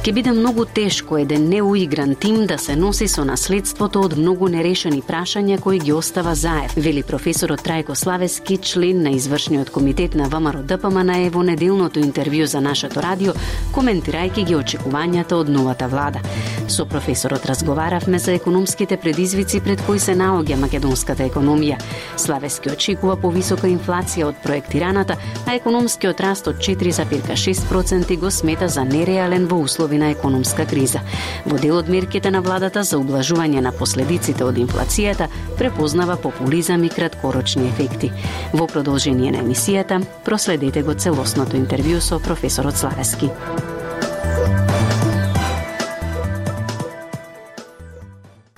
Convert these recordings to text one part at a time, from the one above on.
Ке биде многу тешко еден неуигран тим да се носи со наследството од многу нерешени прашања кои ги остава заев, вели професорот Трајко Славески, член на извршниот комитет на ВМРО ДПМН е во неделното интервју за нашето радио, коментирајќи ги очекувањата од новата влада. Со професорот разговаравме за економските предизвици пред кои се наоѓа македонската економија. Славески очекува повисока инфлација од проектираната, а економскиот раст од 4,6% го смета за нереален во услови услови економска криза. Во дел од мерките на владата за ублажување на последиците од инфлацијата, препознава популизам и краткорочни ефекти. Во продолжение на емисијата, проследете го целосното интервју со професорот Славески.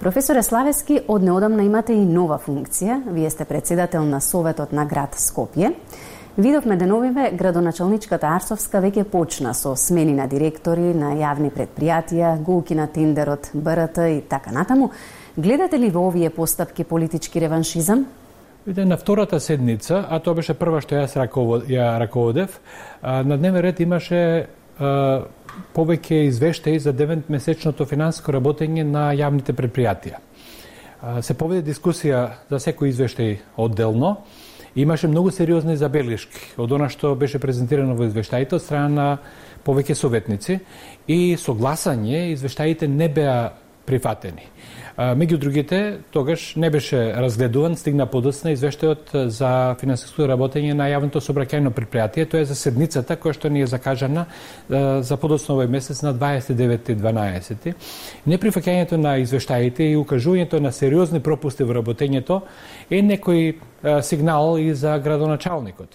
Професоре Славески, од неодамна имате и нова функција. Вие сте председател на Советот на град Скопје. Видовме да деновиве градоначалничката Арсовска веќе почна со смени на директори на јавни предпријатија, гулки на тендерот БРТ и така натаму. Гледате ли во овие постапки политички реваншизам? Виде, на втората седница, а тоа беше прва што јас ја раководев, на дневен ред имаше а, повеќе извештаи за 9-месечното финансиско работење на јавните предпријатија. Се поведе дискусија за секој извештај одделно, имаше многу сериозни забелешки од она што беше презентирано во извештаите од страна на повеќе советници и согласање извештаите не беа прифатени. Меѓу другите, тогаш не беше разгледуван, стигна подоцна извештајот за финансиско работење на јавното собраќајно предпријатие, тоа е за седницата која што ни е закажана за подоцна овој месец на 29 12. Неприфаќањето на извештаите и укажувањето на сериозни пропусти во работењето е некој сигнал и за градоначалникот.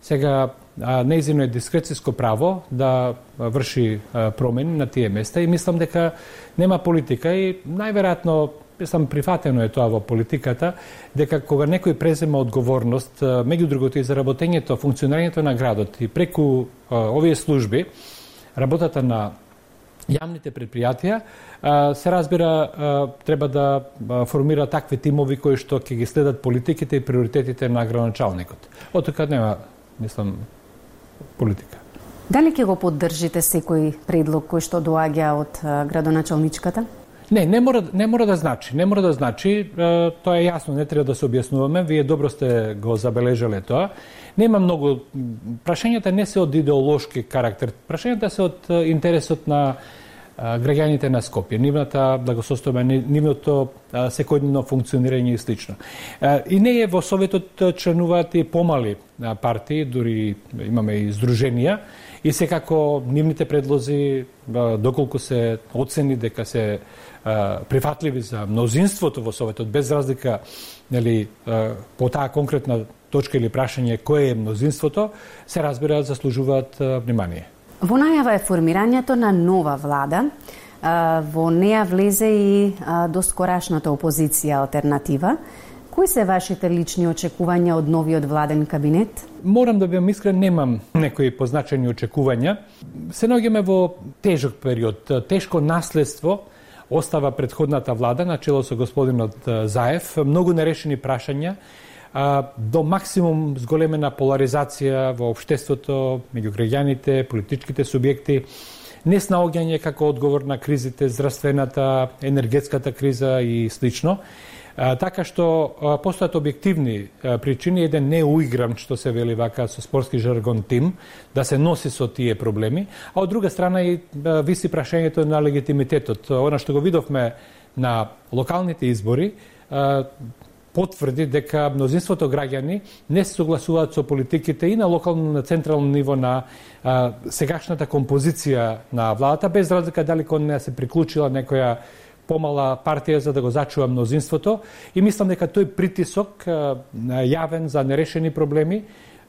Сега, нејзино е дискрециско право да врши промени на тие места и мислам дека нема политика и најверојатно мислам прифатено е тоа во политиката дека кога некој презема одговорност меѓу другото и за работењето, функционирањето на градот и преку овие служби, работата на јавните предпријатија се разбира треба да формира такви тимови кои што ќе ги следат политиките и приоритетите на градоначалникот. Од тука нема, мислам, политика. Дали ќе го поддржите секој предлог кој што доаѓа од градоначалничката? Не, не мора, не мора да значи. Не мора да значи. Тоа е јасно, не треба да се објаснуваме. Вие добро сте го забележале тоа. Нема многу... Прашањата не се од идеолошки карактер. Прашањата се од интересот на граѓаните на Скопје, нивната благосостојба, нивното секојдневно функционирање и слично. И не е во Советот членуваат и помали партии, дури имаме и здруженија, и секако нивните предлози, доколку се оцени дека се прифатливи за мнозинството во Советот, без разлика нели, по таа конкретна точка или прашање кој е мнозинството, се разбира заслужуваат внимание. Во најава е формирањето на нова влада. Во неа влезе и доскорашната опозиција алтернатива. Кои се вашите лични очекувања од новиот владен кабинет? Морам да бидам искрен, немам некои позначени очекувања. Се наоѓаме во тежок период, тешко наследство остава предходната влада на чело со господинот Заев, многу нерешени прашања а, до максимум зголемена поларизација во општеството, меѓу граѓаните, политичките субјекти, неснаоѓање како одговор на кризите, здравствената, енергетската криза и слично. А, така што а, постојат објективни а, причини, еден неуигран, што се вели вака со спортски жаргон тим, да се носи со тие проблеми, а од друга страна и а, виси прашањето на легитимитетот. Она што го видовме на локалните избори, а, потврди дека мнозинството граѓани не се согласуваат со политиките и на локално на централно ниво на а, сегашната композиција на владата, без разлика дали кон неа се приклучила некоја помала партија за да го зачува мнозинството. И мислам дека тој притисок а, јавен за нерешени проблеми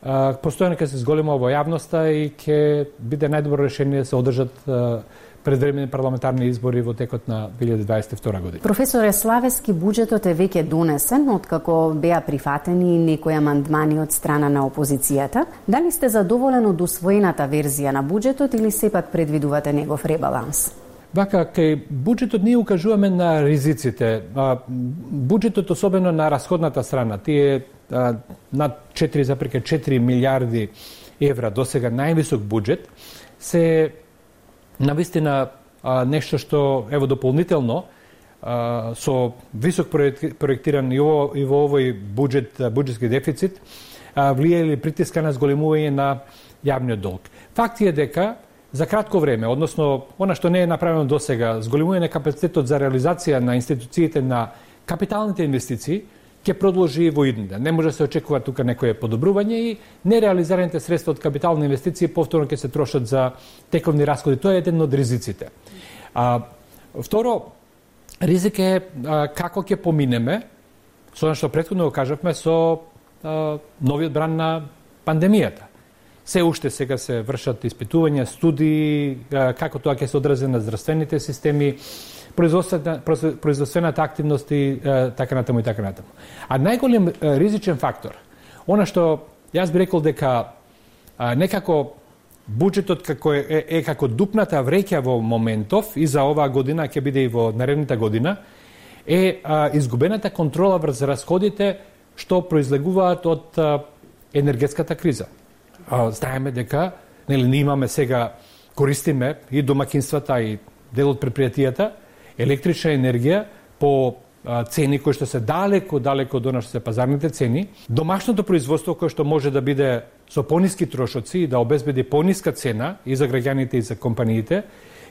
постојано ќе се зголема во јавноста и ќе биде најдобро решение да се одржат а, предвремени парламентарни избори во текот на 2022 година. Професоре Славески, буџетот е веќе донесен откако беа прифатени некои амандмани од страна на опозицијата. Дали сте задоволен од усвоената верзија на буџетот или сепак предвидувате негов ребаланс? Вака, кај буџетот ние укажуваме на ризиците. Буџетот, особено на расходната страна, тие над 4,4 милиарди евра до сега највисок буџет, се навистина нешто што ево дополнително со висок проектиран и во, и во овој буџет, буџетски дефицит, влие или притиска на зголемување на јавниот долг. Факт е дека за кратко време, односно она што не е направено до сега, зголемување на капацитетот за реализација на институциите на капиталните инвестиции, ќе продолжи и во иднина. Не може да се очекува тука некое подобрување и нереализираните средства од капитални инвестиции повторно ќе се трошат за тековни расходи. Тоа е еден од ризиците. А, второ, ризик е а, како ќе поминеме со што претходно го кажавме со а, новиот бран на пандемијата. Се уште сега се вршат испитувања, студии, како тоа ќе се одрази на здравствените системи, производствена, производствената активност и така натаму и така натаму. А најголем ризичен фактор, она што јас би рекол дека а, некако буџетот како е, е, е како дупната вреќа во моментов и за оваа година ќе биде и во наредната година е а, изгубената контрола врз расходите што произлегуваат од а, енергетската криза. А, знаеме дека нели ние имаме сега користиме и домакинствата и дел од предпријатијата електрична енергија по цени кои што се далеко, далеко до нашите пазарните цени, домашното производство кое што може да биде со пониски трошоци и да обезбеди пониска цена и за граѓаните и за компаниите,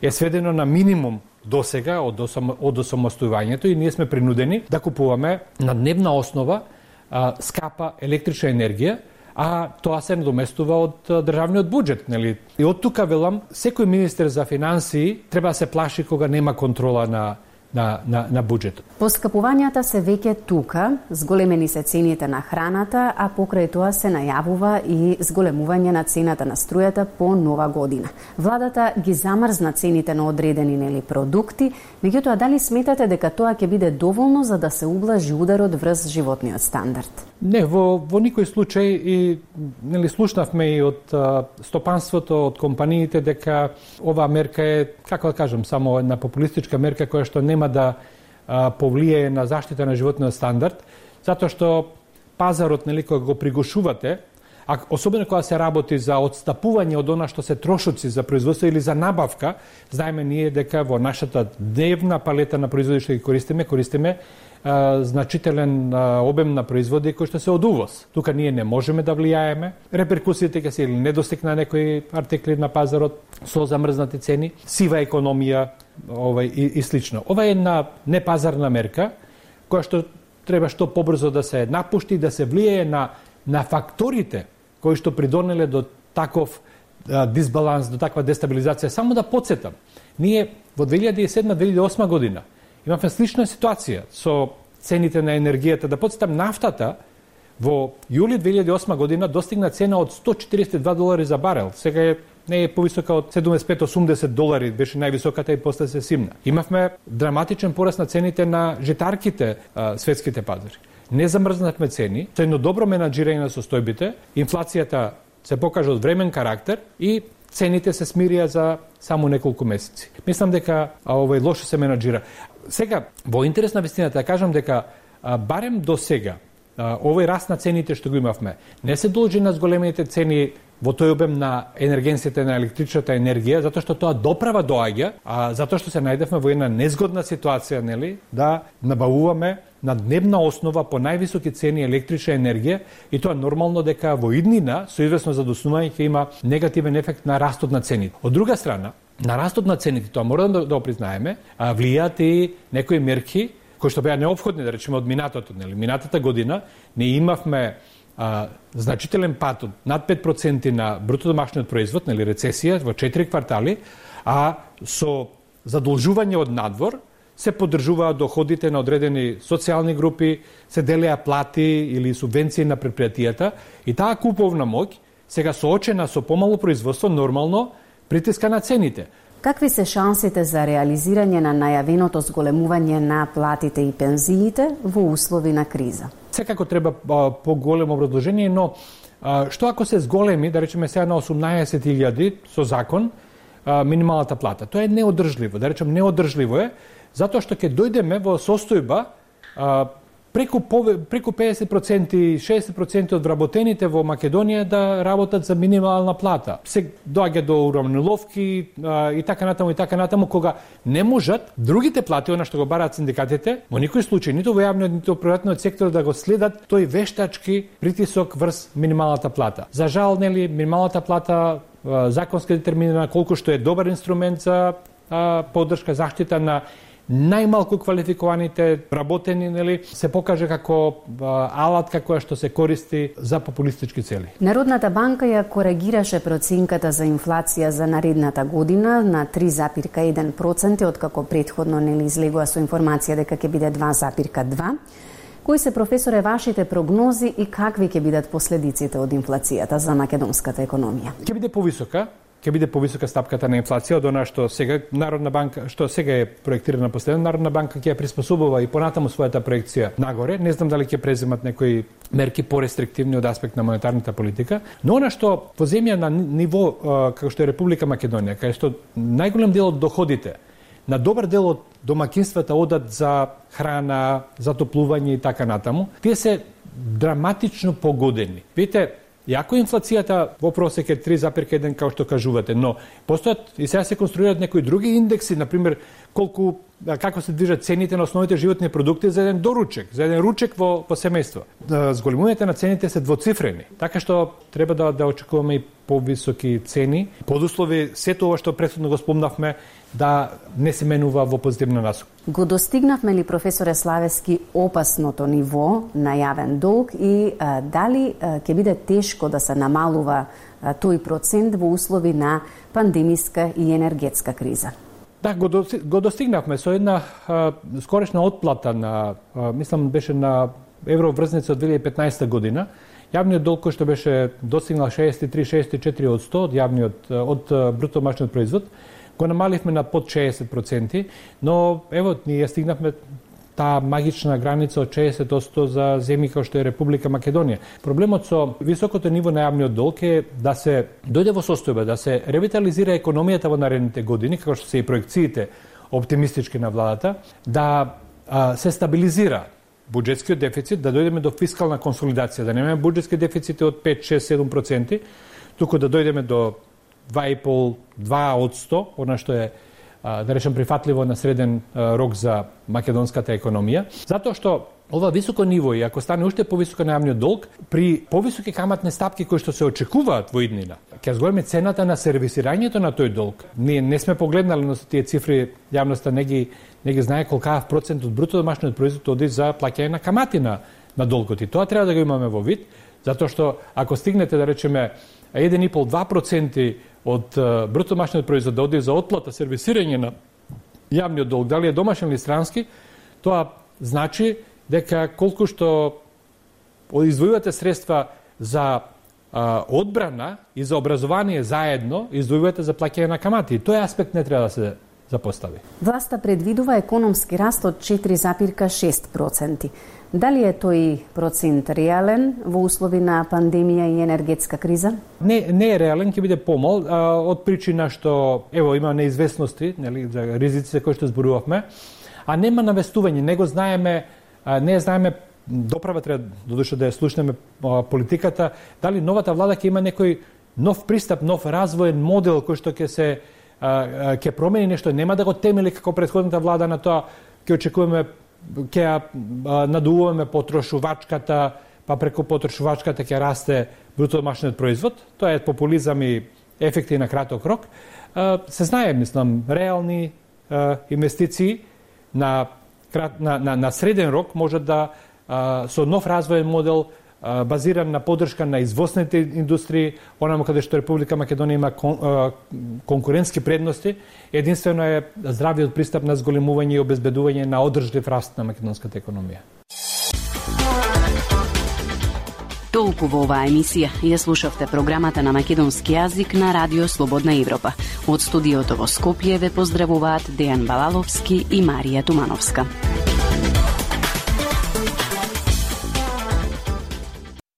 е сведено на минимум до сега од, од осамостојувањето и ние сме принудени да купуваме на дневна основа а, скапа електрична енергија, а тоа се надоместува од државниот буџет, нели? И од тука велам, секој министер за финансии треба да се плаши кога нема контрола на на, на, на буџетот. Поскапувањата се веќе тука, зголемени се цените на храната, а покрај тоа се најавува и зголемување на цената на струјата по нова година. Владата ги замрзна цените на одредени нели продукти, меѓутоа дали сметате дека тоа ќе биде доволно за да се ублажи ударот врз животниот стандард? Не, во, во никој случај и нели слушнавме и од а, стопанството, од компаниите дека оваа мерка е, како да кажам, само една популистичка мерка која што нема да а, повлие на заштита на животниот стандард, затоа што пазарот, нели, кога го пригушувате, а особено кога се работи за отстапување од она што се трошоци за производство или за набавка, знаеме ние дека во нашата дневна палета на производи што ги користиме, користиме значителен обем на производи кои што се од увоз. Тука ние не можеме да влијаеме. Реперкусиите ќе се или недостиг на некои артикли на пазарот со замрзнати цени, сива економија, овај и, и слично. Ова е една непазарна мерка која што треба што побрзо да се напушти, да се влијае на на факторите кои што придонеле до таков а, дисбаланс, до таква дестабилизација. Само да подсетам, ние во 2007-2008 година имавме слична ситуација со цените на енергијата. Да подсетам, нафтата во јули 2008 година достигна цена од 142 долари за барел. Сега е не е повисока од 75-80 долари, беше највисоката и после се симна. Имавме драматичен пораст на цените на житарките а, светските пазари не замрзнатме цени, со едно добро менаджирање на состојбите, инфлацијата се покажа од времен карактер и цените се смирија за само неколку месеци. Мислам дека а, овој лошо се менаџира. Сега, во интерес на вистината, да кажам дека а, барем до сега, овој раст на цените што го имавме, не се должи на зголемените цени во тој обем на енергенцијата на електричната енергија, затоа што тоа доправа доаѓа, а затоа што се најдевме во една незгодна ситуација, нели, да набавуваме на дневна основа по највисоки цени електрична енергија и тоа нормално дека во иднина со известно задоснување ќе има негативен ефект на растот на цените. Од друга страна, на растот на цените, тоа мора да, да признаеме, влијаат и некои мерки кои што беа необходни, да речеме, од минатото, нели? Минатата година не имавме а, значителен пат од над 5% на бруто домашниот производ, нели рецесија во 4 квартали, а со задолжување од надвор се поддржуваа доходите на одредени социјални групи, се делеа плати или субвенции на предпријатијата и таа куповна моќ сега соочена со помало производство нормално притиска на цените. Какви се шансите за реализирање на најавеното зголемување на платите и пензиите во услови на криза? Секако треба поголемо продолжение, но што ако се зголеми, да речеме сега на 18.000 со закон, минималната плата. Тоа е неодржливо. Да речем неодржливо е затоа што ќе дојдеме во состојба а, преку, преку 50% 60% од вработените во Македонија да работат за минимална плата. Се доаѓа до уравниловки и така натаму и така натаму кога не можат другите плати, она што го бараат синдикатите, во никој случај ниту во јавниот ниту во приватниот сектор да го следат тој вештачки притисок врз минималната плата. За жал, нели, минималната плата законски детерминирана колку што е добар инструмент за поддршка заштита на најмалку квалификуваните работени, нели, се покаже како алатка која што се користи за популистички цели. Народната банка ја коригираше проценката за инфлација за наредната година на 3,1% од како предходно нели излегува со информација дека ќе биде 2,2. Кои се професоре вашите прогнози и какви ќе бидат последиците од инфлацијата за македонската економија? Ќе биде повисока, ќе биде повисока стапката на инфлација од она што сега Народна банка, што сега е проектирана последно, Народна банка ќе ја приспособува и понатаму својата проекција нагоре. Не знам дали ќе преземат некои мерки порестриктивни од аспект на монетарната политика, но она што во земја на ниво како што е Република Македонија, кај што најголем дел од доходите на добар дел од домакинствата одат за храна, за топлување и така натаму, тие се драматично погодени. Вите, Јако инфлацијата во просек е 3,1 како што кажувате, но постојат и сега се конструираат некои други индекси, на пример колку Да, како се движат цените на основните животни продукти за еден доручек, за еден ручек во во семејство. Да, зголемувањето на цените се двоцифрени, така што треба да да очекуваме и повисоки цени, Под услови сето ова што претходно го спомнавме да не се менува во позитивна насока. Го достигнавме ли професоре Славески опасното ниво на јавен долг и а, дали ќе биде тешко да се намалува а, тој процент во услови на пандемиска и енергетска криза? Да, го, го достигнавме со една а, скорешна отплата на, а, мислам, беше на евроврзница од 2015 година. Јавниот долг кој што беше достигнал 63-64 од 100 од јавниот од брутомашниот производ, го намаливме на под 60%, но ево ние стигнавме таа магична граница од 60% за земји како што е Република Македонија. Проблемот со високото ниво на јавниот долг е да се дојде во состојба да се ревитализира економијата во наредните години, како што се и проекциите оптимистички на владата, да а, се стабилизира буџетскиот дефицит, да дојдеме до фискална консолидација, да немаме буџетски дефицити од 5, 6, 7%, туку да дојдеме до 2,5, 2 од 100, она што е да речем прифатливо на среден рок за македонската економија, затоа што ова високо ниво и ако стане уште повисоко најамниот долг, при повисоки каматни стапки кои што се очекуваат во иднина, ќе зголеме цената на сервисирањето на тој долг. Ние не сме погледнали на тие цифри, јавноста не ги не ги знае колкав процент од бруто домашниот производ оди за плаќање на камати на, на долгот. И тоа треба да го имаме во вид, затоа што ако стигнете да речеме 1,5-2% од брутомашниот производ да оди за отплата, сервисирање на јавниот долг, дали е домашен или странски, тоа значи дека колку што издвојувате средства за а, одбрана и за образование заедно, издвојувате за плаќање на камати. Тој аспект не треба да се запостави. Власта предвидува економски раст од 4,6%. Дали е тој процент реален во услови на пандемија и енергетска криза? Не, не е реален, ќе биде помал, а, од причина што ево има неизвестности, нели, за ризиците кои што зборувавме, а нема навестување, не го знаеме, а, не знаеме доправа треба додуше да ја слушнеме политиката, дали новата влада ќе има некој нов пристап, нов развоен модел кој што ќе се ќе промени нешто, нема да го темели како претходната влада на тоа, ќе очекуваме ќе надуваме потрошувачката, па преку потрошувачката ќе расте брутодомашниот производ. Тоа е популизам и ефекти на краток рок. Се знае, мислам, реални инвестиции на, на, на, на среден рок може да со нов развоен модел базиран на поддршка на извозните индустрии, онаму каде што Република Македонија има кон, конкурентски предности, единствено е здравиот пристап на зголемување и обезбедување на одржлив раст на македонската економија. Толку во оваа емисија ја слушавте програмата на македонски јазик на Радио Слободна Европа. Од студиото во Скопје ве поздравуваат Дејан Балаловски и Марија Тумановска.